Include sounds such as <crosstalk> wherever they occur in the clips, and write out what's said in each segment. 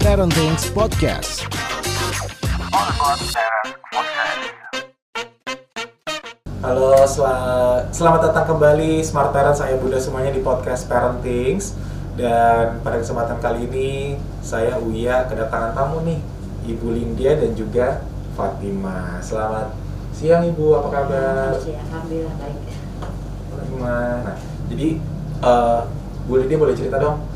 Parenting's Podcast. Halo, sel- selamat datang kembali Smart Parent saya Bunda semuanya di podcast Parentings dan pada kesempatan kali ini saya Uya kedatangan tamu nih Ibu Lindia dan juga Fatima. Selamat siang Ibu, apa kabar? Ya, alhamdulillah baik. Fatima. Nah, jadi eh, Bu Lindia boleh cerita dong.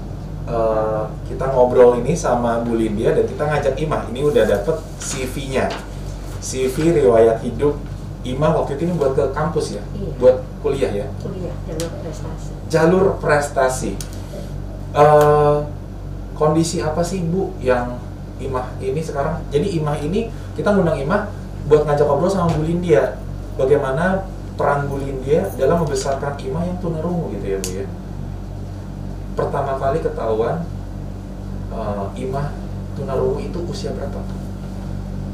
Eh, kita ngobrol ini sama Bu Lindia dan kita ngajak Imah. Ini udah dapet CV-nya. CV riwayat hidup Imah waktu itu ini buat ke kampus ya, Iya. buat kuliah ya. Kuliah jalur prestasi. jalur prestasi. Eh, kondisi apa sih Bu yang Imah ini sekarang? Jadi Imah ini kita ngundang Imah buat ngajak ngobrol sama Bu Lindia. Bagaimana peran Bu Lindia dalam membesarkan Imah yang tunarungu gitu ya Bu ya. Pertama kali ketahuan eh, Imah tunarungu itu usia berapa?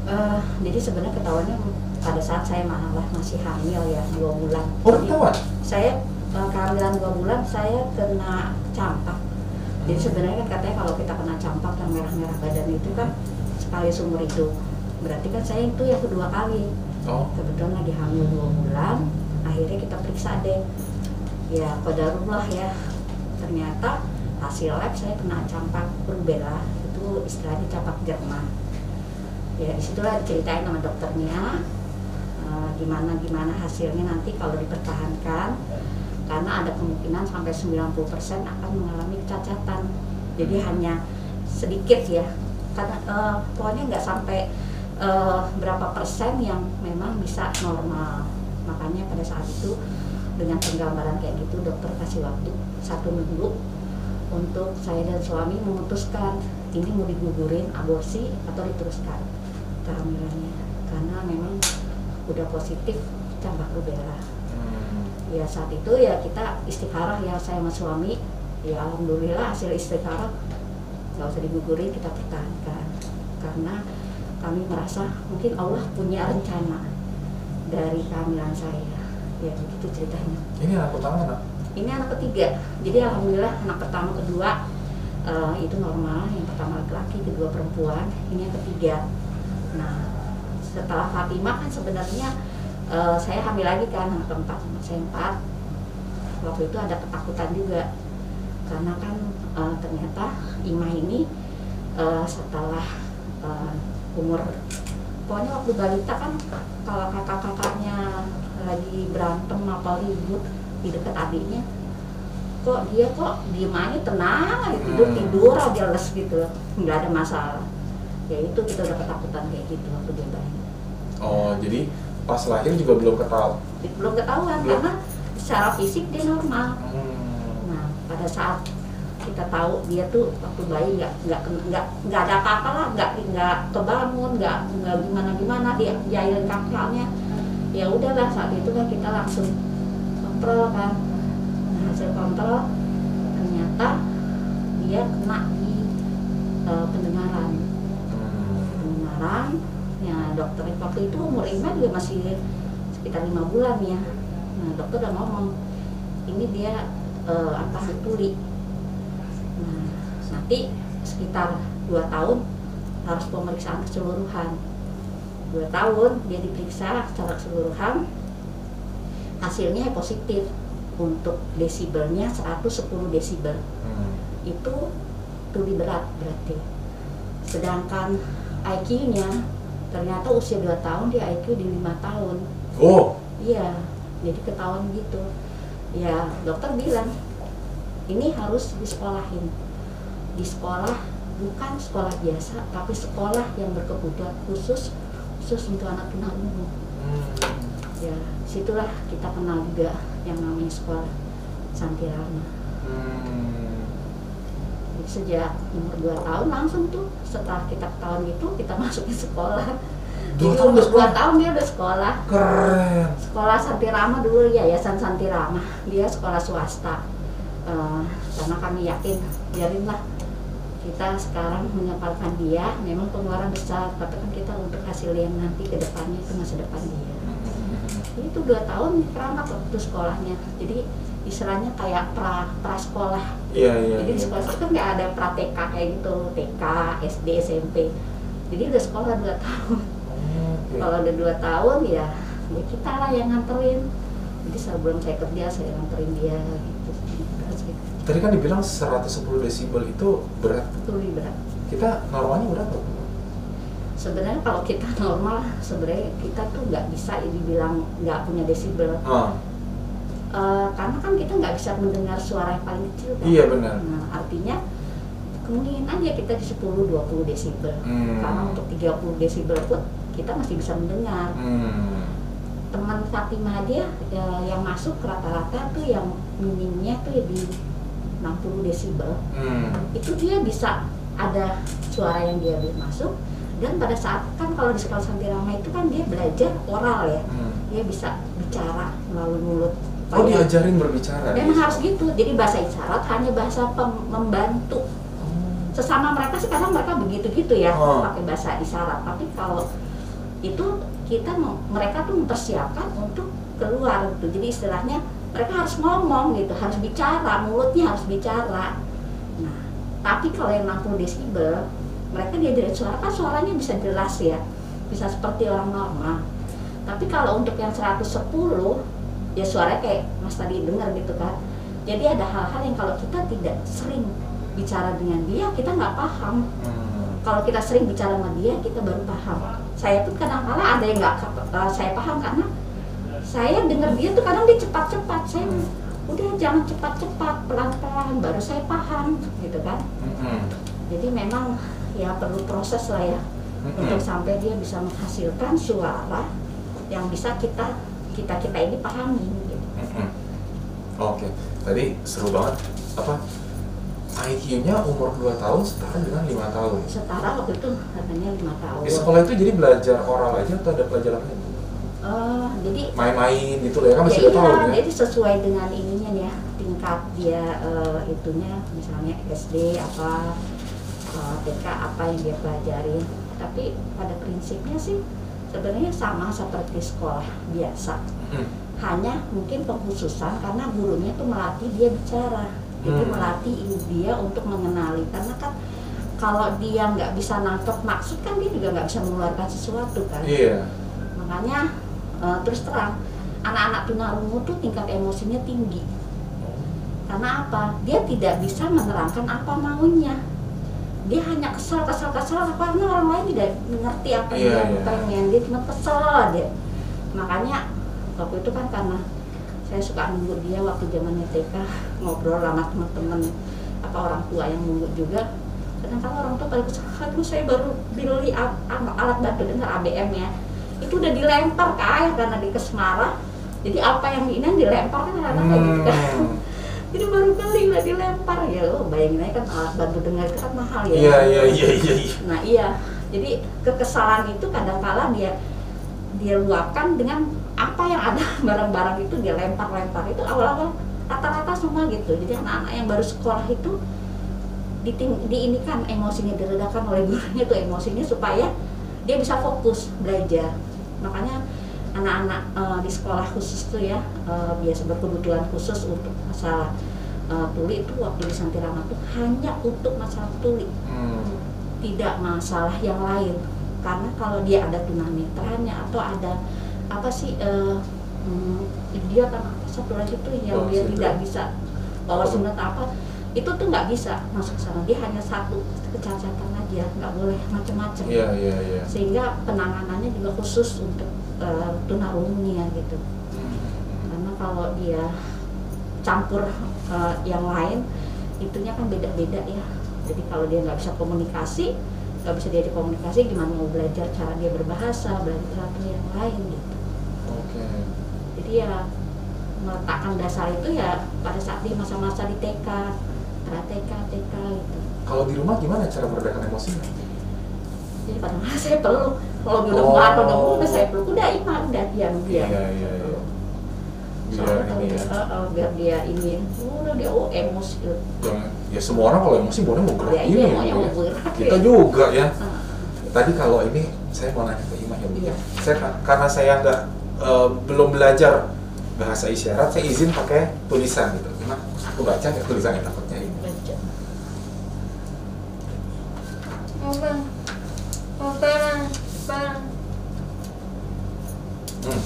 Eh, jadi sebenarnya ketahuannya pada saat saya malah masih hamil ya dua bulan. Oh ketahuan? Saya eh, kehamilan dua bulan saya kena campak. Jadi sebenarnya kan katanya kalau kita kena campak yang merah-merah badan itu kan sekali seumur hidup. Berarti kan saya itu yang kedua kali. Oh, kebetulan lagi hamil dua bulan akhirnya kita periksa deh ya kodarullah ya ternyata hasil lab saya kena campak rubella itu istilahnya campak jerman ya di situlah diceritain sama dokternya eh, gimana gimana hasilnya nanti kalau dipertahankan karena ada kemungkinan sampai 90% akan mengalami kecacatan. Jadi hanya sedikit ya. Karena eh, pokoknya nggak sampai eh, berapa persen yang memang bisa normal. Makanya pada saat itu dengan penggambaran kayak gitu dokter kasih waktu satu minggu untuk saya dan suami memutuskan ini mau digugurin aborsi atau diteruskan kehamilannya. Karena memang udah positif campak rubella. Hmm. ya saat itu ya kita istikharah ya saya sama suami. Ya alhamdulillah hasil istikharah nggak usah digugurin kita pertahankan. Karena kami merasa mungkin Allah punya rencana dari kehamilan saya. Ya begitu ceritanya. Ini anak pertama nak? Ini anak ketiga. Jadi alhamdulillah anak pertama kedua eh, itu normal. Yang pertama laki-laki kedua perempuan. Ini yang ketiga. Nah setelah Fatimah kan sebenarnya eh, saya hamil lagi kan anak keempat anak saya empat. Waktu itu ada ketakutan juga. Karena kan eh, ternyata Ima ini eh, setelah eh, umur pokoknya waktu balita kan kalau kakak-kakaknya lagi berantem apa ribut di dekat adiknya kok dia kok diem aja tenang aja tidur Hmm. tidur aja les gitu nggak ada masalah ya itu kita udah ketakutan kayak gitu waktu dia bayi Oh, jadi pas lahir juga belum ketahuan. belum ketahuan Belum. karena secara fisik dia normal Hmm. nah pada saat kita tahu dia tuh waktu bayi nggak nggak nggak nggak ada apa-apa lah nggak nggak kebangun nggak nggak gimana gimana dia jahilin kakinya ya udahlah saat itu kan kita langsung kontrol kan nah, hasil kontrol ternyata dia kena di eh, pendengaran. Hmm. pendengaran ya dokter waktu itu umur Ima juga masih sekitar lima bulan ya. Nah dokter udah ngomong ini dia eh, apa tuli nah nanti sekitar dua tahun harus pemeriksaan keseluruhan. Dua tahun dia diperiksa secara keseluruhan hasilnya positif untuk desibelnya 110 desibel. Hmm. itu tuli berat berarti. Sedangkan IQ-nya ternyata usia 2 tahun dia IQ di lima tahun. Oh, iya jadi ketahuan gitu. Ya dokter bilang ini harus disekolahin. Di sekolah bukan sekolah biasa tapi sekolah yang berkebutuhan khusus khusus untuk anak tunarungu hmm. Ya situlah kita kenal juga yang namanya sekolah Santirama Hmm. Jadi sejak umur 2 tahun langsung tuh setelah kita ketahuan itu kita <laughs> masukin sekolah Dua tahun umur udah sekolah? dua tahun dia udah sekolah Keren. sekolah Santirama dulu yayasan Santirama dia sekolah swasta Eh, karena kami yakin biarinlah kita sekarang menyekolahkan dia memang pengeluaran besar tapi kan kita untuk hasil yang nanti ke depannya itu masa depan dia itu dua tahun keramat waktu sekolahnya jadi istilahnya kayak pra pra sekolah Iya iya. jadi di iya. sekolah itu kan nggak ada pra TK kayak gitu TK SD SMP jadi udah sekolah dua tahun Oh, oke. kalau udah dua tahun ya ya kita lah yang nganterin jadi sebelum saya kerja saya nganterin dia gitu. Tadi kan dibilang 110 desibel itu berat. itu lebih berat Kita normalnya berapa? Bu? Sebenarnya kalau kita <laughs> normal sebenarnya kita tuh nggak bisa dibilang nggak punya desibel Ah, Eh, karena kan kita nggak bisa mendengar suara yang paling kecil kan? Iya, benar. nah artinya kemungkinan ya kita di 10-20 desibel Hmm. karena untuk 30 desibel pun kita masih bisa mendengar hmm. teman Fatimah dia ya, yang masuk rata-rata tuh yang minimnya tuh ya di 60 desibel Hmm. itu dia bisa ada suara yang dia masuk dan pada saat kan kalau di sekolah Santirama itu kan dia belajar oral ya Hmm. dia bisa bicara melalui mulut Oh Supaya- diajarin berbicara. memang harus gitu jadi bahasa isyarat hanya bahasa membantu Oh. sesama mereka sekarang mereka begitu gitu ya Oh. pakai bahasa isyarat tapi kalau itu kita mereka tuh mempersiapkan untuk keluar gitu jadi istilahnya mereka harus ngomong gitu harus bicara mulutnya harus bicara nah tapi kalau yang 60 desibel mereka diajarin suara kan suaranya bisa jelas ya. Bisa seperti orang normal. Tapi kalau untuk yang 110 ya suaranya kayak mas tadi dengar gitu kan. Jadi ada hal-hal yang kalau kita tidak sering bicara dengan dia kita nggak paham. Hmm. kalau kita sering bicara sama dia kita baru paham. Saya pun kadang kala ada yang nggak eh, saya paham karena saya dengar dia tuh kadang dia cepat-cepat. Saya udah jangan cepat-cepat pelan-pelan baru saya paham gitu kan. Hmm. jadi memang ya perlu proses lah ya Hmm. untuk sampai dia bisa menghasilkan suara yang bisa kita kita kita ini pahami gitu. Mm-mm. Oke, tadi seru banget. Apa IQ-nya umur 2 tahun setara dengan lima tahun. setara waktu itu katanya lima tahun Di sekolah itu jadi belajar oral aja atau ada pelajaran lain? Eh, jadi Main-main gitu loh ya kan ya masih iya, dua tahun ya. jadi sesuai dengan ininya ya tingkat dia eh, itunya misalnya SD apa eh, TK apa yang dia pelajarin tapi pada prinsipnya sih sebenarnya sama seperti sekolah biasa. Hmm. hanya mungkin pengkhususan karena gurunya tuh melatih dia bicara. Jadi Hmm. melatih dia untuk mengenali. Karena kan kalau dia nggak bisa nangkep maksud kan dia juga nggak bisa mengeluarkan sesuatu kan. Iya. makanya eh, terus terang anak-anak tunarungu tuh tingkat emosinya tinggi. Karena apa? Dia tidak bisa menerangkan apa maunya dia hanya kesel kesel kesel karena orang lain tidak mengerti apa yang Iya, dia iya. pengen. Dia cuma kesel aja. Makanya waktu itu kan karena saya suka nunggu dia waktu zaman TK ngobrol sama teman-teman apa orang tua yang nunggu juga. Kadang-kadang orang tua pada kesel aduh saya baru beli a- a- alat bantu dengar ABM ya. Itu udah dilempar ke air karena di Kesmara jadi apa yang diinin dilempar kan anak kayak gitu kan Jadi baru beli udah dilempar. Ya lo bayangin aja kan alat bantu dengar itu kan mahal ya. Iya iya iya iya. iya. nah iya. Jadi kekesalan itu kadang-kala dia dia luapkan dengan apa yang ada. <laughs> Barang-barang itu dia lempar-lempar. Itu awal-awal rata-rata semua gitu. Jadi anak-anak yang baru sekolah itu diting, diinikan emosinya diredakan oleh gurunya tuh emosinya supaya dia bisa fokus belajar. Makanya anak-anak eh, di sekolah khusus tuh ya eh, biasa berkebutuhan khusus untuk masalah eh, tuli itu waktu di Santirama tuh hanya untuk masalah tuli. Hmm. tidak masalah yang lain. Karena kalau dia ada tunanetranya atau ada apa sih eh, hmm, dia kan satu lagi tuh yang Oh, dia tidak bisa bawa sunat apa itu tuh nggak bisa masuk sana dia hanya satu kecacatan aja nggak boleh macam-macam Iya iya iya. sehingga penanganannya juga khusus untuk eh, tunarungunya gitu Hmm. karena kalau dia campur eh, yang lain itunya kan beda-beda ya jadi kalau dia nggak bisa komunikasi nggak bisa diajak komunikasi gimana mau belajar cara dia berbahasa belajar atau yang lain gitu Oke. jadi ya meletakkan dasar itu ya pada saat di masa-masa di TK TK TK gitu Kalau di rumah gimana cara meredakan emosinya? jadi pada masa saya peluk kalau dia udah Oh. nggak udah udah saya peluk udah ima udah diam diam Iya iya iya. Biar Soalnya ini ya. dia- eh, eh, biar dia ini udah dia oh emosi Yang ya semua orang kalau emosi boleh mau gerak Ya, ini iya, ya, mau ya. Kita ya. juga ya. Ah. Tadi kalau ini saya mau nanya ke Imah ya. Iya. Saya ka- karena saya nggak eh, belum belajar bahasa isyarat saya izin pakai tulisan gitu Imah aku baca nggak tulisannya takutnya ini Baca. Bang. Hmm.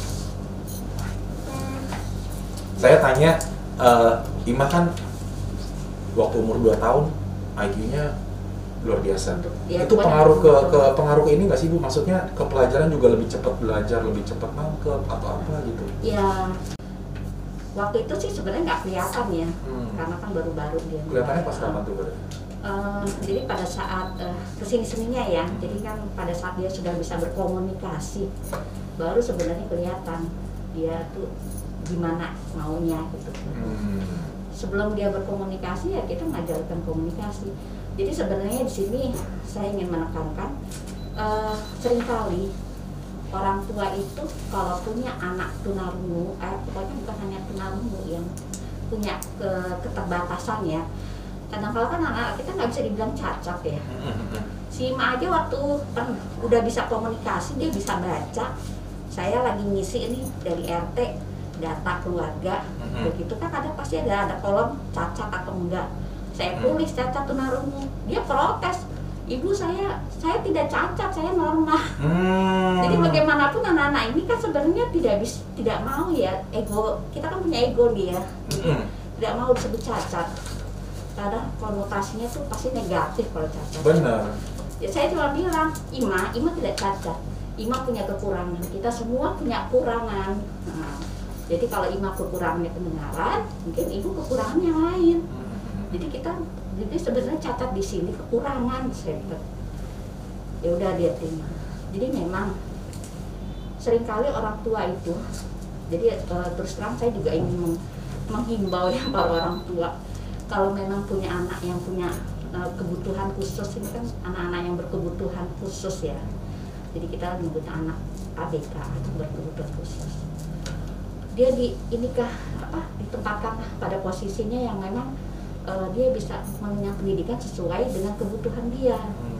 Hmm. saya tanya eh, Imah kan waktu umur 2 tahun IQ-nya luar biasa Ya, itu pengaruh ke, ke pengaruh ke ini nggak sih bu maksudnya ke pelajaran juga lebih cepat belajar lebih cepat nangkep atau apa gitu Ya, waktu itu sih sebenarnya nggak kelihatan ya, Hmm. karena kan baru-baru dia. kelihatannya pas kapan tuh Eh, jadi pada saat uh, ke sini sininya ya, jadi kan pada saat dia sudah bisa berkomunikasi, baru sebenarnya kelihatan dia tuh gimana maunya gitu. Hmm. Sebelum dia berkomunikasi ya kita ngajarkan komunikasi. Jadi sebenarnya di sini saya ingin menekankan eh, sering kali orang tua itu kalau punya anak tunarungu, eh, pokoknya bukan hanya tunarungu yang punya ke, keterbatasan ya. Kadang-kadang kan anak kita nggak bisa dibilang cacat ya. <laughs> Si Ima aja waktu pen- udah bisa komunikasi dia bisa baca. Saya lagi ngisi ini dari RT data keluarga. Mhm. Begitu kan ada pasti ada ada kolom cacat atau enggak. Saya Mhm. tulis cacat tunarungu. Dia protes. Ibu saya saya tidak cacat, saya normal. Hmm. Jadi bagaimanapun anak-anak ini kan sebenarnya tidak bis, tidak mau ya ego kita kan punya ego nih ya Mm-mm. tidak mau disebut cacat karena konotasinya tuh pasti negatif kalau cacat. Benar. Ya saya cuma bilang Ima Ima tidak cacat. Ima punya kekurangan. Kita semua punya kekurangan. Nah, jadi kalau Ima kekurangannya pendengaran mungkin ibu kekurangan yang lain. Jadi kita jadi sebenarnya cacat di sini kekurangan saya ya udah dia terima. Jadi memang sering kali orang tua itu jadi eh, terus terang saya juga ingin meng- menghimbau ya <laughs> para orang tua kalau memang punya anak yang punya eh, kebutuhan khusus ini kan anak-anak yang berkebutuhan khusus ya. Jadi kita menyebut anak ABK atau berkebutuhan khusus. Dia di inikah apa ditempatkan pada posisinya yang memang eh, dia bisa mengenyang pendidikan sesuai dengan kebutuhan dia. Hmm.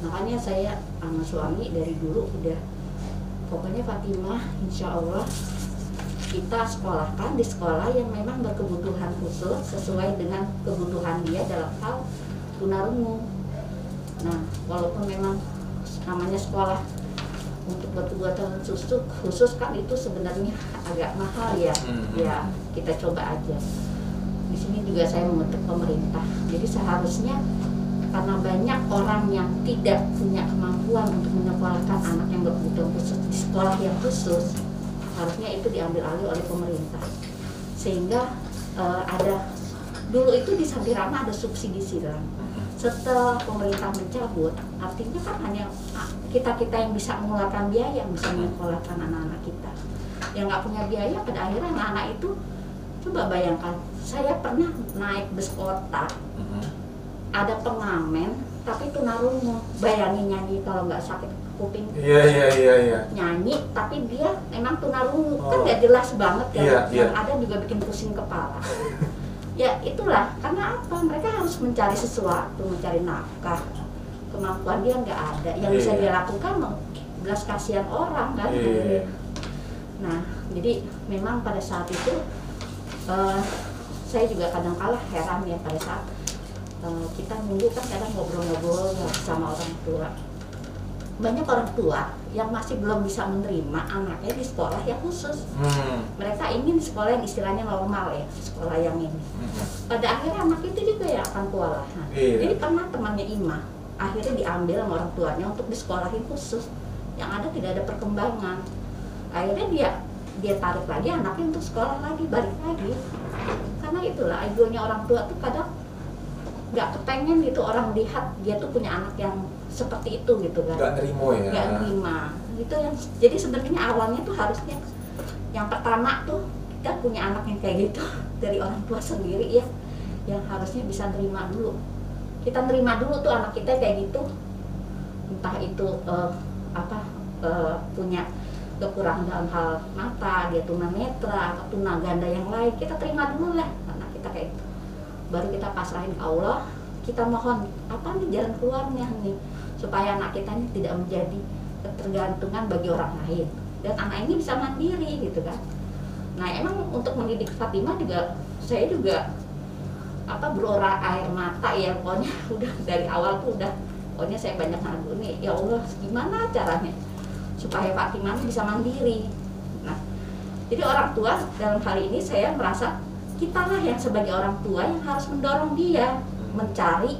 makanya saya sama suami dari dulu udah pokoknya Fatimah insya Allah kita sekolahkan di sekolah yang memang berkebutuhan khusus sesuai dengan kebutuhan dia dalam hal tunarungu nah walaupun memang namanya sekolah untuk berkebutuhan khusus khusus kan itu sebenarnya agak mahal ya. Hmm. ya kita coba aja. Di sini juga saya mengutuk pemerintah. Jadi seharusnya karena banyak orang yang tidak punya kemampuan untuk menyekolahkan anak yang berkebutuhan khusus di sekolah yang khusus harusnya itu diambil alih oleh pemerintah. Sehingga eh, ada dulu itu di Sampirama ada subsidi silang setelah pemerintah mencabut artinya kan hanya kita kita yang bisa mengeluarkan biaya yang bisa menyekolahkan anak-anak kita. Yang nggak punya biaya pada akhirnya anak-anak itu coba bayangkan saya pernah naik bus kota Mhm. ada pengamen tapi tunarungu bayangin nyanyi kalau nggak sakit kuping iya iya iya iya nyanyi tapi dia emang tunarungu Oh. kan nggak jelas banget ya Iya, yang iya. ada juga bikin pusing kepala <laughs> ya itulah karena apa mereka harus mencari sesuatu mencari nafkah kemampuan dia nggak ada yang bisa Iya. dia lakukan belas kasihan orang kan Iya. nah jadi memang pada saat itu eh, saya juga kadang kala heran ya pada saat eh, kita nunggu kan kadang ngobrol-ngobrol sama orang tua banyak orang tua yang masih belum bisa menerima anaknya di sekolah yang khusus Hmm. mereka ingin sekolah yang istilahnya normal ya sekolah yang ini Mhm. pada akhirnya anak itu juga yang akan kewalahan Iya. jadi pernah temannya Ima akhirnya diambil sama orang tuanya untuk disekolahin khusus yang ada tidak ada perkembangan akhirnya dia dia tarik lagi anaknya untuk sekolah lagi balik lagi karena itulah egonya orang tua tuh kadang nggak kepengen gitu orang lihat dia tuh punya anak yang seperti itu gitu kan. Nggak nerimo ya. Nggak nerima. Gitu yang jadi sebenarnya awalnya tuh harusnya yang pertama tuh kita punya anak yang kayak gitu <laughs> dari orang tua sendiri ya yang harusnya bisa nerima dulu. Kita nerima dulu tuh anak kita kayak gitu. Entah itu eh, apa eh, punya kekurangan dalam hal mata dia tunanetra atau tunaganda yang lain kita terima dulu lah anak kita kayak gitu baru kita pasrahin ke Allah kita mohon apa nih jalan keluarnya nih? Supaya anak kita ini tidak menjadi ketergantungan bagi orang lain. Dan anak ini bisa mandiri gitu kan. Nah emang untuk mendidik Fatimah juga saya juga apa berora air mata ya. Pokoknya <laughs> udah dari awal tuh udah pokoknya saya banyak ngadu nih. Ya Allah gimana caranya supaya Fatimah ini bisa mandiri? Nah jadi orang tua dalam hal ini saya merasa kita lah yang sebagai orang tua yang harus mendorong dia mencari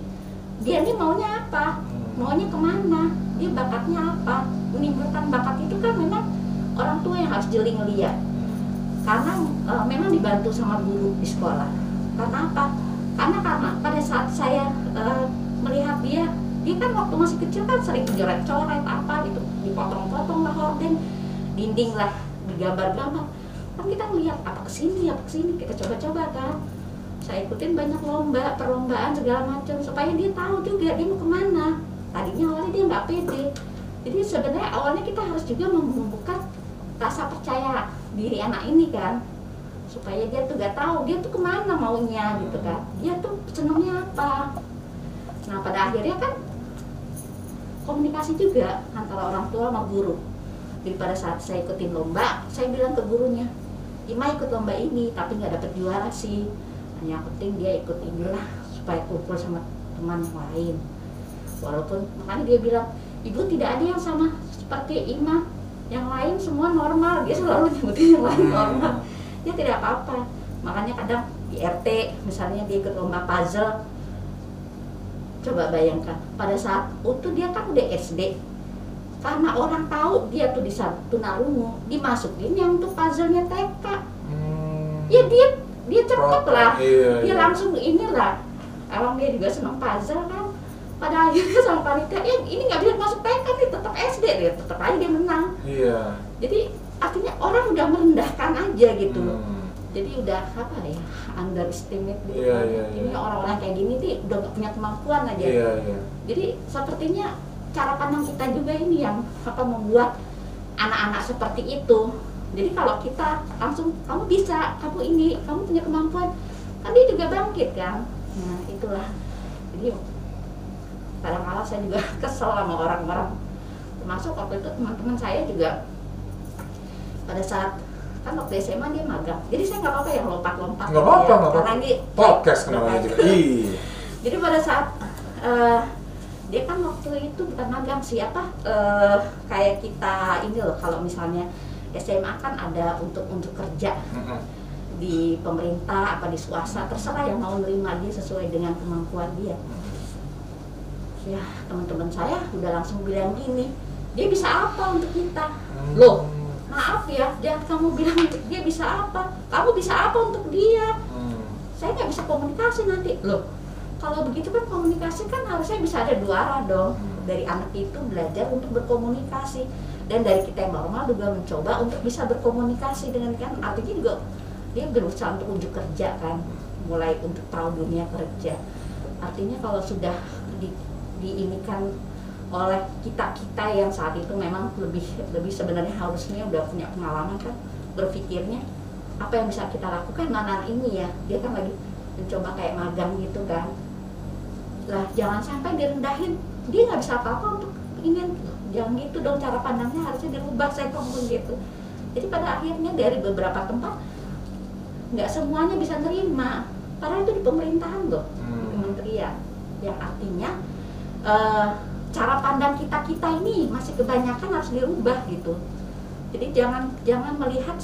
dia ini maunya apa maunya ke mana dia bakatnya apa. Menimbulkan bakat itu kan memang orang tua yang harus jeli ngeliat. Karena e, memang dibantu sama guru di sekolah. Karena apa? Karena karena pada saat saya e, melihat dia dia kan waktu masih kecil kan sering coret-coret apa gitu. Dipotong-potong lah horden dinding lah digambar-gambar kan kita ngeliat apa ke sini apa ke sini? Kita coba-coba kan. Saya ikutin banyak lomba perlombaan segala macam supaya dia tahu juga dia mau ke mana. Tadinya awalnya dia nggak pede. Jadi sebenarnya awalnya kita harus juga membuka rasa percaya diri anak ini kan. Supaya dia tuh gak tahu dia tuh ke mana maunya gitu kan. Dia tuh senangnya apa. Nah pada akhirnya kan komunikasi juga antara orang tua sama guru. Jadi pada saat saya ikutin lomba saya bilang ke gurunya Ima ikut lomba ini tapi nggak dapet juara sih. Hanya penting dia ikut inilah supaya kumpul sama teman yang lain. Walaupun makanya dia bilang ibu tidak ada yang sama seperti Ima. Yang lain semua normal. Dia selalu nyebutin yang lain normal. Dia tidak apa-apa. Makanya kadang di RT misalnya dia ikut lomba puzzle. Coba bayangkan pada saat itu dia kan udah SD karena orang tahu dia tuh di tunarungu dimasukin yang untuk puzzle-nya TK Hmm. ya dia dia cepet Proper, lah iya, dia iya. langsung inilah emang dia juga senang puzzle kan pada akhirnya <laughs> sama panitia ya ini nggak bisa masuk TK nih tetap SD dia tetap aja dia menang Iya. jadi artinya orang udah merendahkan aja gitu Hmm. jadi udah apa ya underestimate gitu Iya, iya, ini iya. orang-orang kayak gini nih udah gak punya kemampuan aja Iya, iya. jadi sepertinya cara pandang kita juga ini yang apa membuat anak-anak seperti itu jadi kalau kita langsung kamu bisa kamu ini kamu punya kemampuan kan dia juga bangkit kan nah itulah jadi kadang-kadang saya juga <laughs> kesel sama orang-orang termasuk waktu itu teman-teman saya juga pada saat kan waktu SMA dia magang jadi saya nggak apa-apa yang lompat-lompat Nggak apa-apa, ya, karena apa-apa. ini Podcast kenapa juga? Iya. <laughs> jadi pada saat eh, dia kan waktu itu bukan magang siapa eh, kayak kita ini loh kalau misalnya SMA kan ada untuk untuk kerja. Di pemerintah apa di swasta terserah yang mau nerima dia sesuai dengan kemampuan dia. Ya teman-teman saya udah langsung bilang gini dia bisa apa untuk kita? Loh maaf ya jangan kamu bilang dia bisa apa? Kamu bisa apa untuk dia? Hmm. saya nggak bisa komunikasi nanti. Loh kalau begitu kan komunikasi kan harusnya bisa ada dua arah dong. Hmm. dari anak itu belajar untuk berkomunikasi. Dan dari kita yang normal juga mencoba untuk bisa berkomunikasi dengan kan. Artinya juga dia berusaha untuk unjuk kerja kan. Mulai untuk tahu dunia kerja. Artinya kalau sudah di, diinikan oleh kita kita yang saat itu memang lebih lebih sebenarnya harusnya udah punya pengalaman kan. Berpikirnya apa yang bisa kita lakukan? Anak ini ya. Dia kan lagi mencoba kayak magang gitu kan lah jangan sampai direndahin. Dia nggak bisa apa-apa untuk ini. Jangan gitu dong cara pandangnya harusnya dirubah saya ngomong gitu. Jadi pada akhirnya dari beberapa tempat nggak semuanya bisa nerima. Padahal itu di pemerintahan loh di Hmm. kementerian. Yang artinya eh, cara pandang kita kita ini masih kebanyakan harus dirubah gitu. Jadi jangan jangan melihat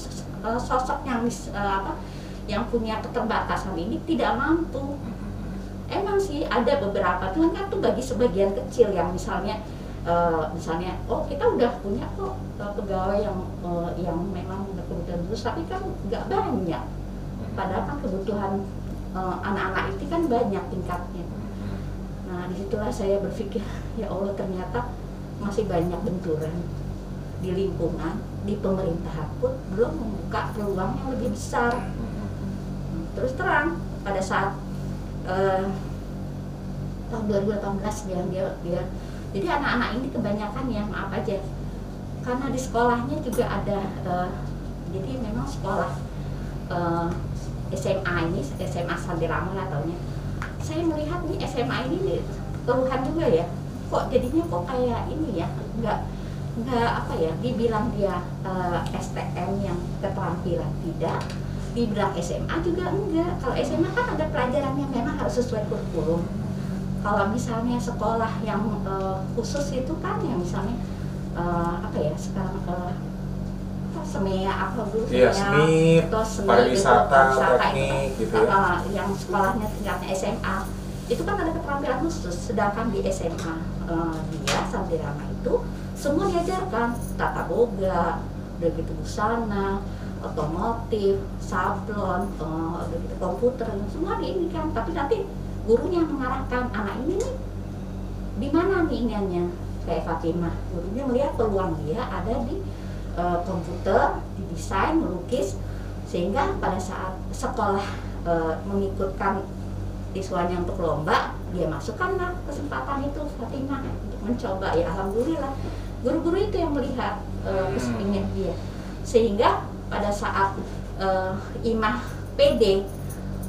eh, sosok yang eh, apa yang punya keterbatasan ini tidak mampu emang sih ada beberapa. Cuman kan tuh bagi sebagian kecil yang misalnya eh, misalnya oh kita udah punya kok eh, pegawai yang eh, yang memang berkebutuhan khusus tapi kan nggak banyak. Padahal kan kebutuhan eh, anak-anak itu kan banyak tingkatnya. Nah di situlah saya berpikir <laughs> ya Allah ternyata masih banyak benturan di lingkungan di pemerintahan pun belum membuka peluang yang lebih besar. Terus terang pada saat eh, tahun 2018 dia dia dia. Jadi anak-anak ini kebanyakan ya maaf aja. Karena di sekolahnya juga ada eh, jadi memang sekolah eh, SMA ini SMA Sandirama lah taunya. Saya melihat nih SMA ini nih, keluhan juga ya. Kok jadinya kok kayak ini ya nggak nggak apa ya dibilang dia eh, STM yang keterampilan tidak dibilang SMA juga enggak. Kalau SMA kan ada pelajaran yang memang harus sesuai kurikulum. Kalau misalnya sekolah yang eh, khusus itu kan yang misalnya eh, apa ya sekarang eh, apa, semea apa dulu Iya, seni, seni pariwisata, itu, pariwisata teknik, itu, gitu ya. eh, yang sekolahnya tingkatnya SMA itu kan ada keterampilan khusus. Sedangkan di SMA eh, dia Santirama itu semua diajarkan. Tata boga udah gitu busana otomotif sablon eh, gitu komputer semua di ini kan tapi nanti gurunya mengarahkan anak ini nih di mana nih iniannya? Kayak Fatimah. Gurunya melihat peluang dia ada di eh, komputer di desain melukis sehingga pada saat sekolah eh, mengikutkan siswanya untuk lomba dia masukkanlah kesempatan itu Fatimah untuk mencoba. Ya alhamdulillah guru-guru itu yang melihat kesempatan dia. Sehingga pada saat eh, Imah PD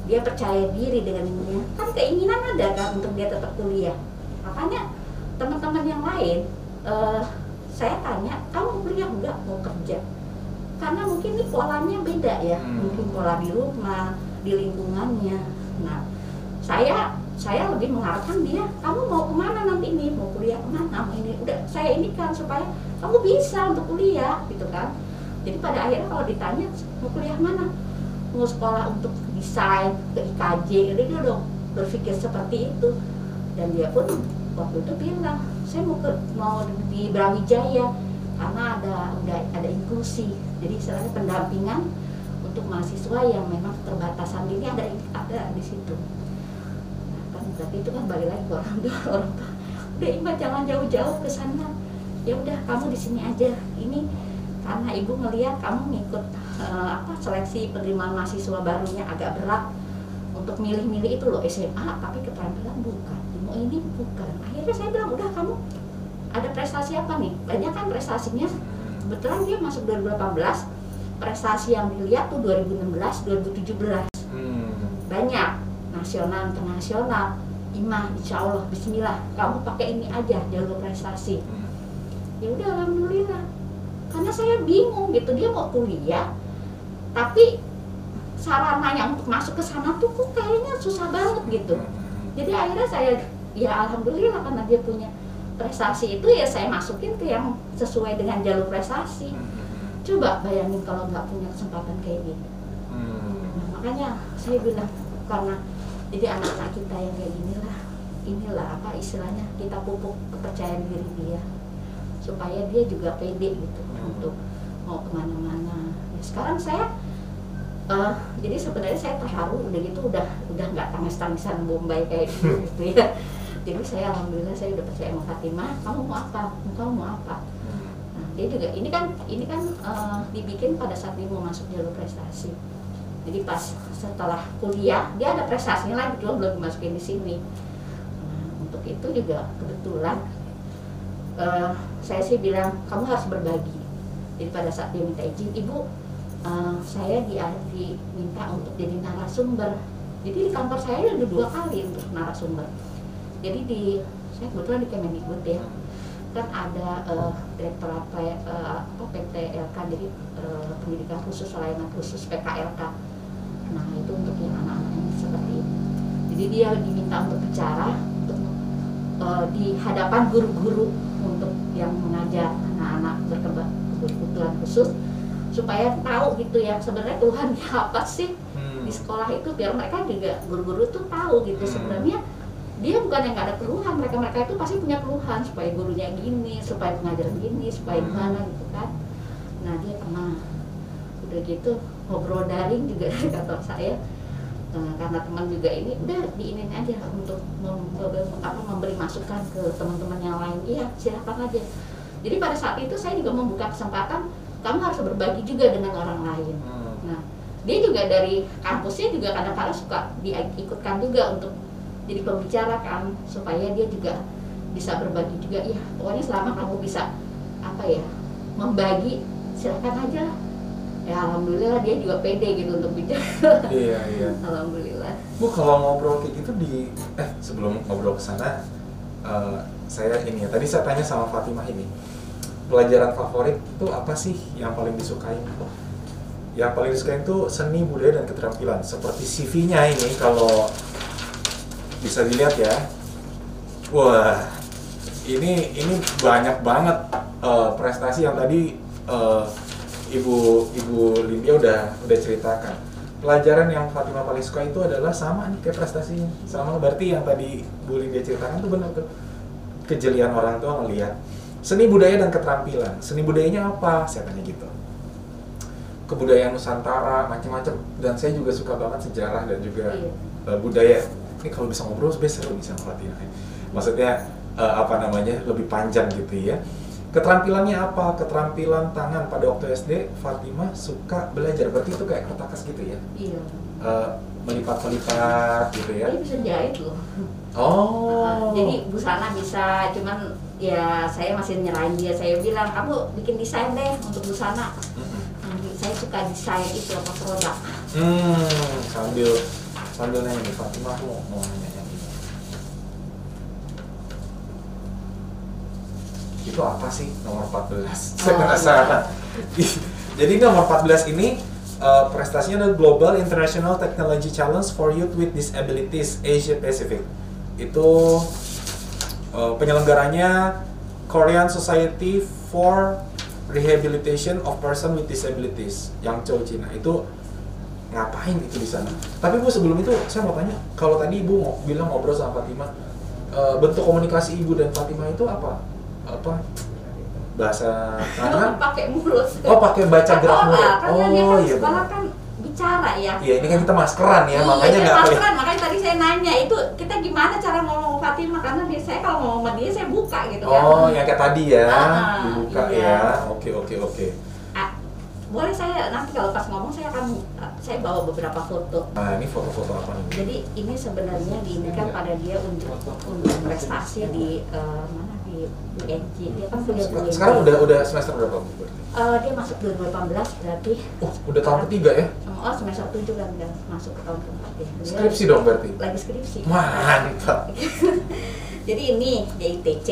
dia percaya diri dengan ininya kan keinginan ada kan untuk dia tetap kuliah. Makanya teman-teman yang lain eh, saya tanya kamu kuliah enggak mau kerja? Karena mungkin ini polanya beda ya. Hmm. mungkin pola di rumah di lingkungannya. Nah saya saya lebih mengarahkan dia kamu mau ke mana nanti ini? Mau kuliah ke mana? Mau ini? Udah saya ini kan supaya kamu bisa untuk kuliah gitu kan jadi pada akhirnya kalau ditanya mau kuliah mana? Mau sekolah untuk desain ke IKJ dia udah berpikir seperti itu. Dan dia pun waktu itu bilang saya mau ke mau di Brawijaya karena ada udah ada inklusi. Jadi istilahnya pendampingan untuk mahasiswa yang memang keterbatasan ini ada ada di situ. Nah, kan berarti itu kan balik lagi ke orang tua <laughs> orang tua. Udah ibu jangan jauh-jauh ke sana. Ya udah kamu di sini aja. Ini karena ibu ngelihat kamu ngikut eh, apa seleksi penerimaan mahasiswa barunya agak berat untuk milih-milih itu loh SMA tapi keterampilan bukan mau ini bukan. Akhirnya saya bilang udah kamu ada prestasi apa nih? Banyak kan prestasinya. Kebetulan dia masuk 2018 prestasi yang dilihat tuh 2016 2017 Hmm. banyak nasional internasional imah insya Allah Bismillah kamu pakai ini aja jalur prestasi. Hmm. ya udah alhamdulillah karena saya bingung gitu dia mau kuliah tapi sarananya untuk masuk ke sana tuh kok kayaknya susah banget gitu jadi akhirnya saya ya alhamdulillah karena dia punya prestasi itu ya saya masukin ke yang sesuai dengan jalur prestasi coba bayangin kalau nggak punya kesempatan kayak gini Hmm. Nah, makanya saya bilang karena jadi anak-anak kita yang kayak ginilah inilah apa istilahnya kita pupuk kepercayaan diri dia supaya dia juga pede gitu Hmm. Untuk mau ke mana-mana ya, sekarang saya eh, jadi sebenarnya saya terharu udah gitu udah udah nggak tangis-tangisan bombay kayak dulu <laughs> gitu ya jadi saya alhamdulillah saya udah percaya sama Fatimah kamu mau apa kamu mau apa Nah, dia juga ini kan ini kan eh, dibikin pada saat dia mau masuk jalur prestasi. Jadi pas setelah kuliah dia ada prestasinya lagi cuma belum dimasukin di sini. Nah, untuk itu juga kebetulan eh, saya sih bilang kamu harus berbagi. Jadi pada saat dia minta izin, ibu eh, saya di, diminta untuk jadi narasumber. Jadi di kantor saya ada dua kali untuk narasumber. Jadi di saya kebetulan di Kemendikbud ya kan ada eh, apa PTLK jadi eh, pendidikan khusus layanan khusus PKLK nah itu untuk yang anak-anak yang seperti itu jadi dia diminta untuk bicara untuk eh, di hadapan guru-guru untuk yang mengajar anak-anak berkembang kebutuhan khusus supaya tahu gitu ya sebenarnya keluhannya <laughs> apa sih Hmm. di sekolah itu biar mereka juga guru-guru tuh tahu gitu Hmm. sebenarnya dia bukan yang nggak ada keluhan mereka mereka itu pasti punya keluhan supaya gurunya gini supaya pengajar gini supaya Hmm. gimana gitu kan nah dia pernah udah gitu ngobrol daring juga <laughs> dari kantor saya Eh, karena teman juga ini udah diinin aja untuk mem- memberi masukan ke teman-teman yang lain iya silakan aja jadi pada saat itu saya juga membuka kesempatan kamu harus berbagi juga dengan orang lain. Hmm. Nah, dia juga dari kampusnya juga kadang-kadang suka diikutkan juga untuk jadi pembicara kan supaya dia juga bisa berbagi juga. Ya pokoknya selama kamu bisa apa ya membagi silakan aja. Lah ya alhamdulillah dia juga pede gitu untuk bicara. Iya, iya. <laughs> alhamdulillah. Bu kalau ngobrol kayak gitu di eh sebelum ngobrol ke sana eh, saya ini ya tadi saya tanya sama Fatimah ini pelajaran favorit itu apa sih yang paling disukai? Yang paling disukai itu seni budaya dan keterampilan. Seperti CV-nya ini kalau bisa dilihat ya. Wah, ini ini banyak banget eh, prestasi yang tadi eh, ibu ibu Lindia udah udah ceritakan. Pelajaran yang Fatima paling suka itu adalah sama nih kayak prestasinya. Sama berarti yang tadi Bu Lindia ceritakan tuh benar tuh. Kejelian orang tua ngelihat seni budaya dan keterampilan. Seni budayanya apa? Saya tanya gitu. Kebudayaan Nusantara macam-macam dan saya juga suka banget sejarah dan juga Iya. uh, budaya. Ini kalau bisa ngobrol sebenarnya seru bisa Fatima. Maksudnya uh, apa namanya lebih panjang gitu ya. Keterampilannya apa? Keterampilan tangan pada waktu SD Fatimah suka belajar. Berarti itu kayak kertakas gitu ya. Iya. Uh, melipat-melipat gitu ya. Dia bisa jahit loh. Oh. Jadi busana bisa, cuman ya saya masih nyerahin dia. Saya bilang kamu bikin desain deh untuk busana. Mm-mm. Nanti saya suka desain itu apa produk. Hmm, sambil sambil nanya nih Fatimah aku mau, mau nanya yang ini. Itu apa sih nomor 14? Saya Oh, penasaran. <laughs> Jadi nomor 14 ini uh, prestasinya adalah Global International Technology Challenge for Youth with Disabilities Asia Pacific. Itu uh, penyelenggaranya Korean Society for Rehabilitation of Person with Disabilities yang China itu ngapain itu di sana? Tapi bu sebelum itu saya mau tanya, kalau tadi ibu mau bilang ngobrol sama Fatima, eh, bentuk komunikasi ibu dan Fatima itu apa? Apa bahasa tangan? pakai mulut. Oh pakai baca gerak mulut. kan Oh dia kan iya sekolah kan bicara ya. Iya ini kan kita maskeran ya, Iya, makanya nggak maskeran, makanya tadi saya nanya itu kita gimana cara ngomong Fatima karena dia saya kalau ngomong sama dia saya buka gitu kan. Oh yang kayak tadi ya, Ah, dibuka iya. ya. Oke oke oke. Ah, boleh saya nanti kalau pas ngomong saya akan ah, saya bawa beberapa foto. Nah ini foto-foto apa nih? Jadi ini sebenarnya diinginkan pada dia untuk untuk prestasi di eh, mana di UNJ. Dia kan kuliah di UNJ. Sekarang udah udah semester berapa bu? berarti? Eh, dia masuk 2018 berarti. Oh udah tahun ketiga ya? Oh semester 7 kan udah masuk ke tahun keempat ya. Dia Skripsi dong berarti? Lagi skripsi. Mantap. <laughs> Jadi ini DITC.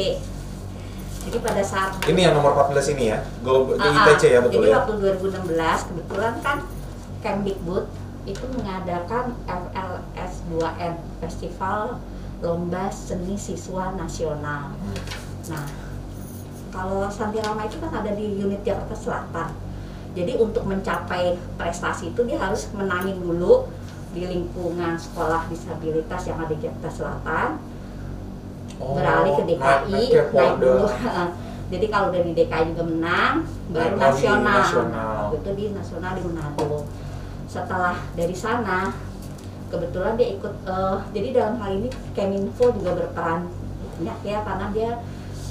Jadi pada saat Ini yang nomor 14 ini ya, Global di Ah, ah. ITC ya betul Jadi ya? waktu 2016 kebetulan kan Kemdikbud itu mengadakan FLS 2N Festival Lomba Seni Siswa Nasional. Nah, kalau Santirama itu kan ada di unit Jakarta Selatan. Jadi untuk mencapai prestasi itu dia harus menangin dulu di lingkungan sekolah disabilitas yang ada di Jakarta Selatan beralih ke DKI naik- naik dulu <laughs> jadi kalau udah di DKI juga menang baru nasional. nasional. Waktu itu di nasional di Manado setelah dari sana kebetulan dia ikut eh, jadi dalam hal ini Keminfo juga berperan banyak ya karena dia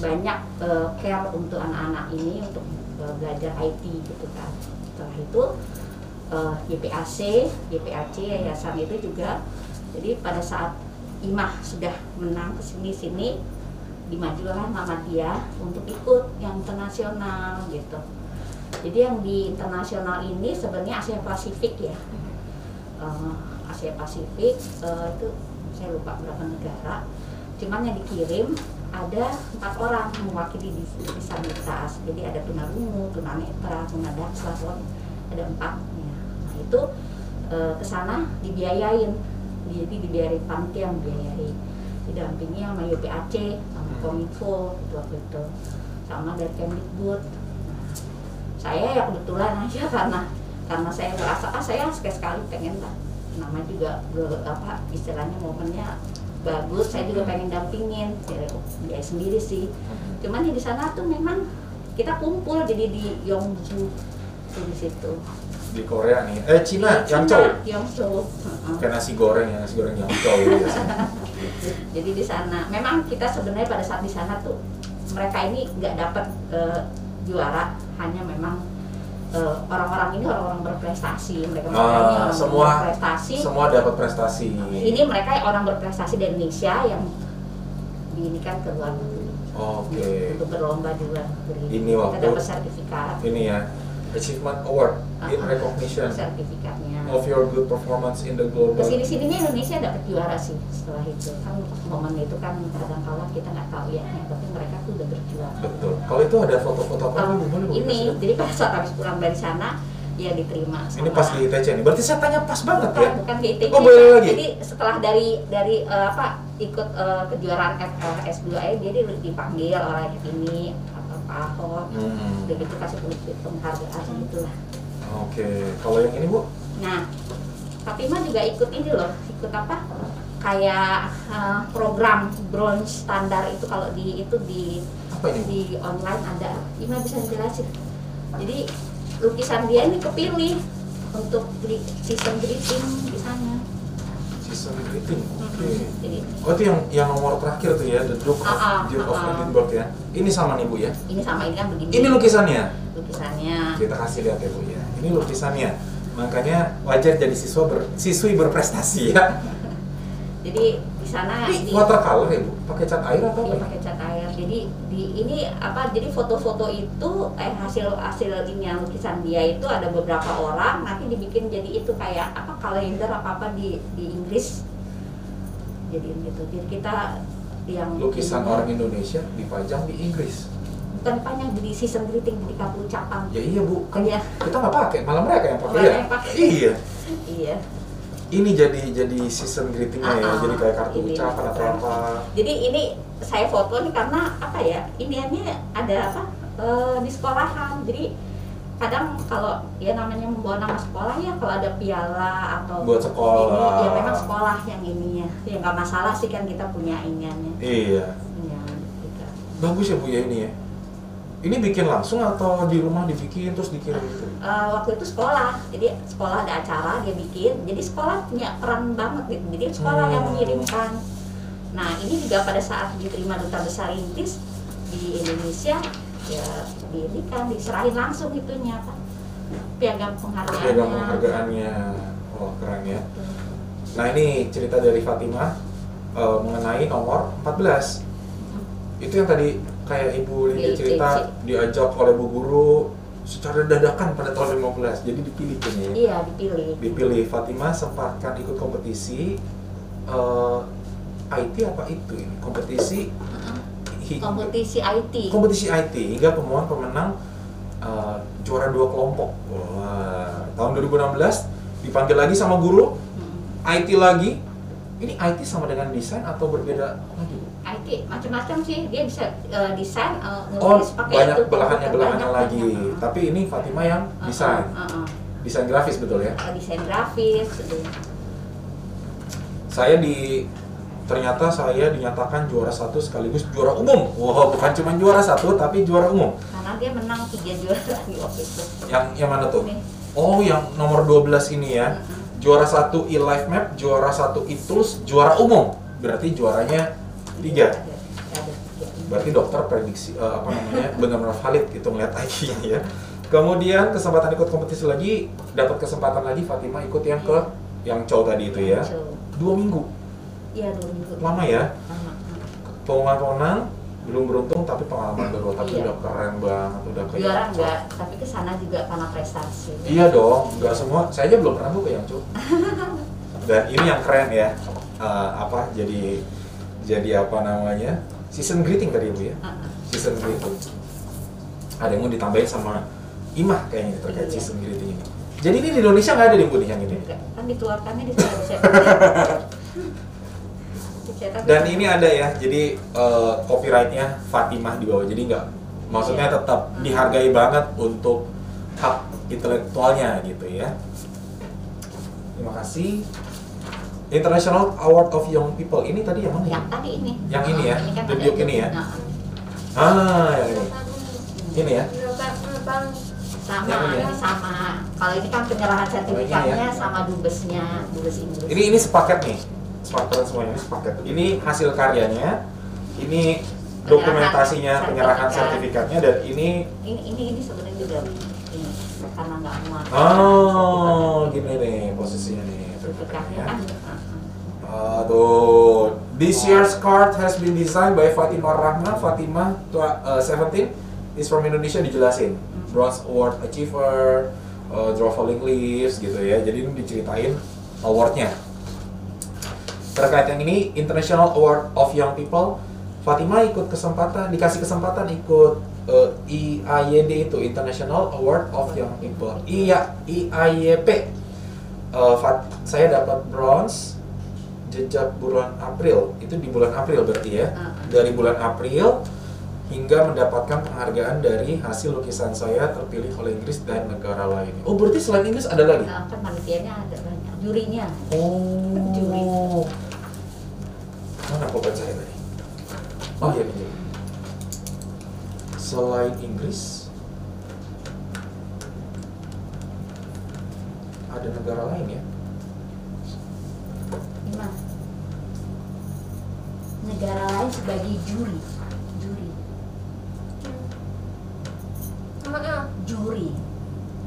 banyak eh, care untuk anak-anak ini untuk eh, belajar IT gitu kan setelah itu eh, YPAC YPAC yayasan itu juga jadi pada saat Imah sudah menang ke sini sini dimajukan nama dia untuk ikut yang internasional gitu. Jadi yang di internasional ini sebenarnya Asia Pasifik ya. Eh, Asia Pasifik eh, itu saya lupa berapa negara. Cuman yang dikirim ada empat orang mewakili dis- disabilitas. Jadi ada tunarungu, tunanetra, tunadaksa, ada empatnya. Nah itu eh, ke sana dibiayain jadi dibiayain panitia yang biayai didampingi sama YPAC sama Hmm. Kominfo itu waktu itu sama dari Kemdikbud Nah, saya ya kebetulan aja <laughs> karena karena saya merasa ah saya sekali sekali pengen lah nama juga gue apa istilahnya momennya bagus saya juga pengen dampingin. Ya, ya sendiri sih. Cuman ya di sana tuh memang kita kumpul jadi di Yongju di situ. Di Korea nih, eh Cina, yang Cina, Chow. Yongju Heeh. Kayak nasi goreng ya, nasi goreng yang Chow biasanya. <laughs> jadi di sana. Memang kita sebenarnya pada saat di sana tuh mereka ini nggak dapat eh, juara. Hanya memang eh, orang-orang ini orang-orang berprestasi. Mereka ini Ah, orang semua berprestasi. semua dapat prestasi. ini mereka orang berprestasi dari Indonesia yang diinikan ke luar negeri. Oke. untuk berlomba di luar negeri. Ini kita waktu- dapat sertifikat. Ini ya, Achievement Award in Ah, recognition sertifikatnya of your good performance in the global. ke sini sininya Indonesia dapat juara sih setelah itu kan momen itu kan kadang kala kita nggak tahu ya tapi mereka tuh udah berjuara Betul. Kalau itu ada foto-foto apa Bu, ini jadi pas saat habis pulang dari sana ya diterima Ini sama- pas di ITC nih. Berarti saya tanya pas banget bukan, ya. bukan ke ITC Oh, boleh lagi? jadi setelah dari dari eh, apa ikut eh, kejuaraan F, eh, S2A dia di- dipanggil oleh ini apa Hmm. udah gitu kasih penghargaan gitu lah Oke, kalau yang ini Bu? Nah, Fatima juga ikut ini loh, ikut apa? Kayak eh, program bronze standar itu kalau di itu di Apa ini? Di online ada. Ima bisa jelasin. Jadi lukisan dia ini kepilih untuk di season greeting greeting. Oke. Jadi Oh itu yang yang nomor terakhir tuh ya, the Duke of, ah, Duke of ah. Edinburgh ya. Ini sama nih Bu ya. ini sama ini kan begini. Ini lukisannya. lukisannya. Kita kasih lihat ya Bu ya. Ini lukisannya. Makanya wajar jadi siswa ber, siswi berprestasi ya. <laughs> Jadi di sana Ini di watercolor ya Bu? Pakai cat air atau Iya apa? pakai cat air. Jadi di ini apa? Jadi foto-foto itu eh hasil hasil ini yang lukisan dia itu ada beberapa orang nanti dibikin jadi itu kayak apa kalender apa apa di di Inggris. Jadi gitu. Jadi kita yang Lukisan ininya orang Indonesia dipajang di Inggris. bukan panjang jadi season greeting jadi kartu ucapan. Ya iya Bu, kan Iya. kita nggak pakai, malah mereka yang pakai ya. yang pakai. Iya. Iya. Ini jadi jadi season greetingnya ya, ah. jadi kayak kartu Ini ucapan atau apa. Jadi ini saya foto nih karena apa ya? Iniannya ada apa? eh, di sekolahan. Jadi kadang kalau ya namanya membawa nama sekolah ya kalau ada piala atau Buat sekolah. ini, ya memang sekolah yang ininya. Ya nggak masalah sih kan kita punya iniannya. Iya. Ya, gitu. Bagus ya Bu ya ini ya. Ini bikin langsung atau di rumah dibikin terus dikirim gitu? Eh, waktu itu sekolah, jadi sekolah ada acara dia bikin, jadi sekolah punya peran banget gitu, jadi sekolah yang Hmm. mengirimkan. Nah ini juga pada saat diterima duta besar Inggris di Indonesia, ya di ini kan diserahin langsung itunya apa piagam penghargaannya. Piagam penghargaannya. Oh keren ya. Nah ini cerita dari Fatimah eh, mengenai nomor 14. Itu yang tadi kayak Ibu Lydia cerita diajak oleh Bu Guru secara dadakan pada tahun 15. Jadi dipilih ya. Iya dipilih. Dipilih Fatimah sempatkan ikut kompetisi eh, IT apa itu ini? Kompetisi hi- Kompetisi IT. kompetisi IT hingga pemohon pemenang uh, juara dua kelompok. Wah, tahun 2016 dipanggil lagi sama guru Mm. IT lagi. Ini IT sama dengan desain atau berbeda lagi? Macam-macam sih dia bisa eh, desain eh, Oh, pakai banyak itu, belahannya belahannya banyak, lagi. banyak. Tapi ini Fatima yang Uh-uh, desain, uh-uh. desain grafis betul ya? Uh, desain grafis gitu. Saya di ternyata saya dinyatakan juara satu sekaligus juara umum. Wah, bukan cuma juara satu tapi juara umum. karena dia menang tiga juara <laughs> lagi waktu itu Yang yang mana tuh? Ini. Oh, yang nomor 12 ini ya. Mm-mm. Juara satu e-life map, juara satu e-tools, juara umum. Berarti juaranya tiga. Berarti dokter prediksi eh, apa namanya <laughs> benar-benar valid gitu ngeliat <laughs> IQ-nya ya. Kemudian kesempatan ikut kompetisi lagi, dapat kesempatan lagi Fatima ikut yang ke yang cowok tadi itu ya. Dua minggu, iya dua minggu lama ya. Lama. Pengumuman belum beruntung tapi pengalaman baru tapi Iya. udah keren banget, udah kayak juara enggak tapi ke sana juga karena prestasi Iya dong, nggak semua. Saya aja belum pernah buka yang cu. <laughs> Dan ini yang keren ya, eh, apa jadi jadi apa namanya season greeting tadi bu ya, Uh-uh. season greeting. Ada yang mau ditambahin sama Imah kayaknya terkait Iya. season greeting ini. Jadi ini di Indonesia nggak ada nih bu nih yang ini. Kan dikeluarkannya di <laughs> di Dan ini ada ya, jadi eh, copyrightnya Fatimah di bawah. Jadi nggak, maksudnya Iya. tetap Hmm. dihargai banget untuk hak intelektualnya gitu ya. Terima kasih. International Award of Young People ini tadi yang mana? ya? yang tadi ini Yang ini ya? ini kan Duke ini ya? Nah, Ah, yang ini. Ini ya. Bang, sama Yang ini ya? ini sama kalau ini kan penyerahan sertifikatnya sama dubesnya dubes Inggris Ini ini sepaket nih. Sepaket semuanya ini sepaket. Ini hasil karyanya. Ini dokumentasinya Penyerahan penyerahan sertifikat. sertifikatnya dan ini ini ini ini sebenarnya juga ini karena nggak muat Oh, gini nih posisinya nih. sertifikatnya Ya. kan Aduh, this year's card has been designed by Fatimah Rahma. Fatimah tua- uh, 17 is from Indonesia dijelasin. Bronze Award Achiever, uh, Draw Falling Leaves gitu ya. Jadi ini diceritain awardnya. Terkait yang ini, International Award of Young People Fatima ikut kesempatan dikasih kesempatan ikut eh, IAYD itu International Award of Young People iya IAYP Eh, Fat- saya dapat bronze jejak bulan April itu di bulan April berarti ya Ah. dari bulan April hingga mendapatkan penghargaan dari hasil lukisan saya terpilih oleh Inggris dan negara lain. Oh berarti selain Inggris ada lagi? Nah, kan panitianya ada banyak jurinya Oh. Juri. Mana pulpen saya tadi? Oh iya ini. Selain Inggris, ada negara lain ya? lima negara lain sebagai juri juri Mana? juri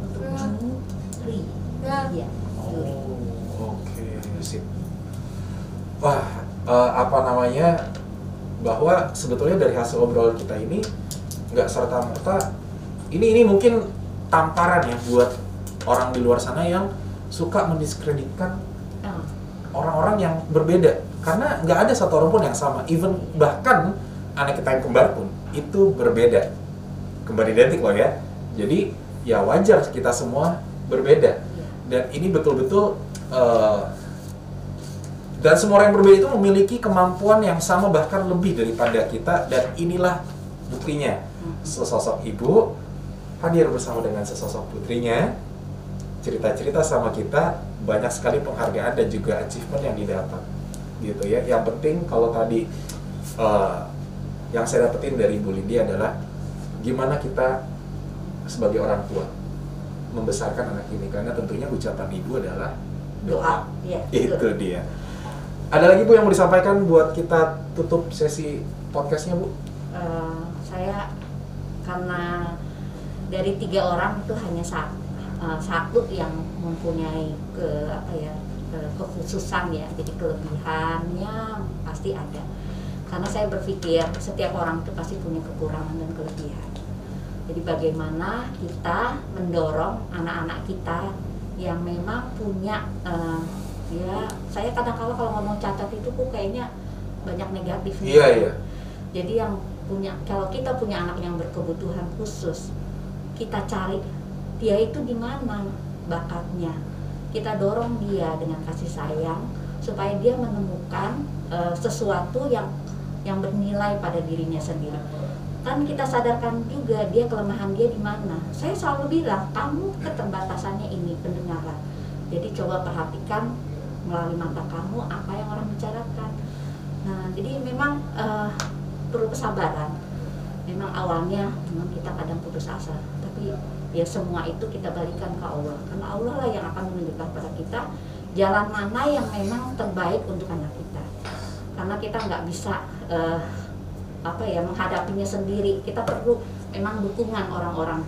untuk Ya. juri Ya. ya juri Oh, oke, sip. Wah, eh, apa namanya? Bahwa sebetulnya dari hasil obrolan kita ini nggak serta merta ini ini mungkin tamparan ya buat orang di luar sana yang suka mendiskreditkan Ah, orang-orang yang berbeda karena nggak ada satu orang pun yang sama. Even bahkan anak kita yang kembar pun itu berbeda. Kembar identik loh ya. Jadi ya wajar kita semua berbeda. Dan ini betul-betul eh, dan semua orang yang berbeda itu memiliki kemampuan yang sama bahkan lebih daripada kita. Dan inilah buktinya sesosok ibu hadir bersama dengan sesosok putrinya. Cerita-cerita sama kita banyak sekali penghargaan dan juga achievement yang didapat gitu ya. Yang penting kalau tadi eh, yang saya dapetin dari Bu Lindi adalah gimana kita sebagai orang tua membesarkan anak ini. Karena tentunya ucapan ibu adalah doa. Ya itu betul. dia. Ada lagi bu yang mau disampaikan buat kita tutup sesi podcastnya bu? Eh, saya karena dari tiga orang itu hanya satu, satu yang mempunyai ke apa ya kekhususan ya jadi kelebihannya pasti ada. Karena saya berpikir setiap orang itu pasti punya kekurangan dan kelebihan. Jadi bagaimana kita mendorong anak-anak kita yang memang punya eh, ya saya kadang-kala kalau ngomong cacat itu kok kayaknya banyak negatifnya. Iya iya. Jadi yang punya kalau kita punya anak yang berkebutuhan khusus, kita cari dia itu di mana bakatnya. Kita dorong dia dengan kasih sayang supaya dia menemukan eh, sesuatu yang yang bernilai pada dirinya sendiri. Kan kita sadarkan juga dia kelemahan dia di mana. Saya selalu bilang, kamu keterbatasannya ini pendengaran. Jadi coba perhatikan melalui mata kamu apa yang orang bicarakan. Nah, jadi memang eh, perlu kesabaran. Memang awalnya memang kita kadang putus asa, tapi ya semua itu kita balikan ke Allah. Karena Allah lah yang akan menunjukkan pada kita jalan mana yang memang terbaik untuk anak kita. Karena kita nggak bisa eh, apa ya menghadapinya sendiri. Kita perlu memang dukungan orang-orang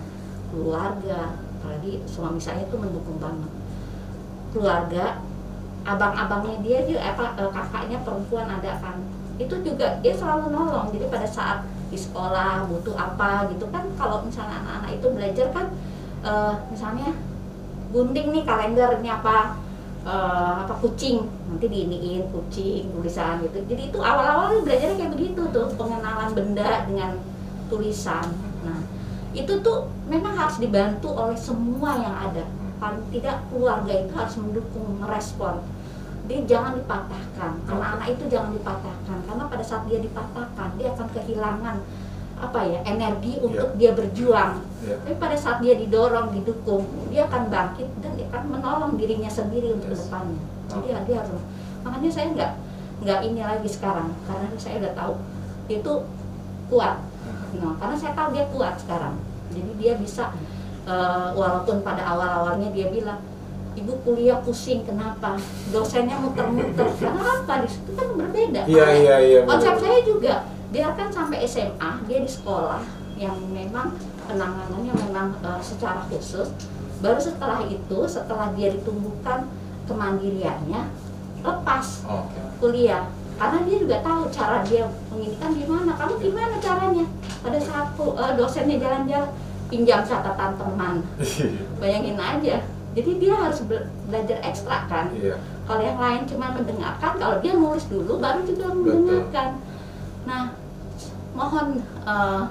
keluarga, apalagi suami saya itu mendukung banget. Keluarga, abang-abangnya dia juga apa eh, kakaknya perempuan ada kan itu juga dia selalu nolong jadi pada saat di sekolah butuh apa gitu. Kan kalau misalnya anak-anak itu belajar kan eh, misalnya gunting nih kalender ini apa eh, apa kucing. Nanti diiniin kucing tulisan gitu. Jadi itu awal-awal belajarnya kayak begitu tuh pengenalan benda dengan tulisan. Nah itu tuh memang harus dibantu oleh semua yang ada. Paling tidak keluarga itu harus mendukung merespon dia jangan dipatahkan. Anak-anak itu jangan dipatahkan. Karena pada saat dia dipatahkan dia akan kehilangan apa ya energi untuk dia berjuang. Ya. tapi pada saat dia didorong didukung dia akan bangkit dan dia akan menolong dirinya sendiri untuk Yes. depannya jadi ya, dia harus makanya saya nggak nggak ini lagi sekarang. Karena saya udah tahu dia itu kuat. Nah, karena saya tahu dia kuat sekarang. Jadi dia bisa eh, walaupun pada awal-awalnya dia bilang ibu kuliah pusing kenapa? Dosennya muter-muter. Karena apa di situ kan berbeda. Iya Makanya iya iya konsep betul. saya juga biarkan sampai SMA dia di sekolah yang memang penanganannya memang eh, secara khusus. Baru setelah itu setelah dia ditumbuhkan kemandiriannya lepas oke. kuliah. Karena dia juga tahu cara dia menginikan gimana. Kamu gimana caranya? Pada saat ku- eh, dosennya jalan-jalan pinjam catatan teman. <laughs> Bayangin aja jadi dia harus bela- belajar ekstra kan iya kalau yang lain cuma mendengarkan kalau dia nulis dulu baru juga mendengarkan nah mohon eh,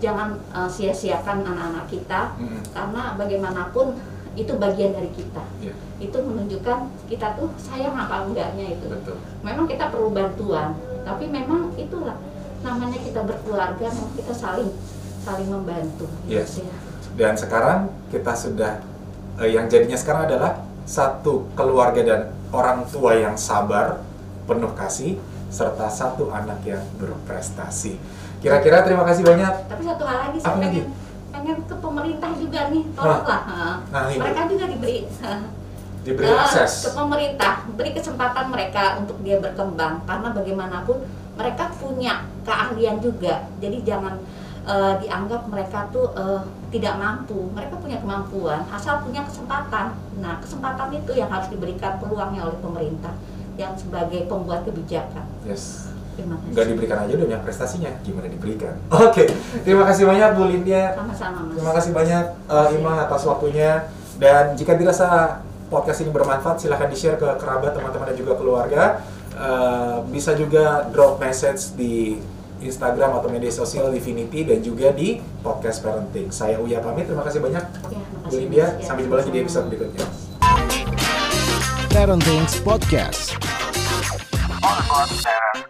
jangan eh, sia-siakan anak-anak kita Mm-mm. karena bagaimanapun itu bagian dari kita. Iya. Itu menunjukkan kita tuh sayang apa enggaknya itu. Betul. Memang kita perlu bantuan, tapi memang itulah namanya kita berkeluarga, kita saling saling membantu. Yes. Gitu ya. Dan sekarang kita sudah eh, yang jadinya sekarang adalah satu keluarga dan orang tua yang sabar, penuh kasih, serta satu anak yang berprestasi. Kira-kira terima kasih banyak. Tapi satu hal lagi saya Apa lagi? pengen pengen ke pemerintah juga nih, tolonglah. Nah, ini mereka juga diberi diberi ke akses. pemerintah, beri kesempatan mereka untuk dia berkembang karena bagaimanapun mereka punya keahlian juga. Jadi jangan eh, dianggap mereka tuh eh, tidak mampu. Mereka punya kemampuan asal punya kesempatan. Nah, kesempatan itu yang harus diberikan peluangnya oleh pemerintah yang sebagai pembuat kebijakan. Yes. Terima kasih. Nggak diberikan aja udah punya prestasinya, gimana diberikan? <laughs> Oke, terima kasih banyak Bu Lindia. Sama-sama, Mas. Terima kasih banyak uh, Ima atas waktunya dan jika dirasa podcast ini bermanfaat silahkan di share ke kerabat teman-teman dan juga keluarga Uh, bisa juga drop message di Instagram atau media sosial Divinity dan juga di podcast parenting saya Uya pamit terima kasih banyak Ya, Bu. Ya, sampai jumpa lagi di episode berikutnya Parenting Podcast. Podcast.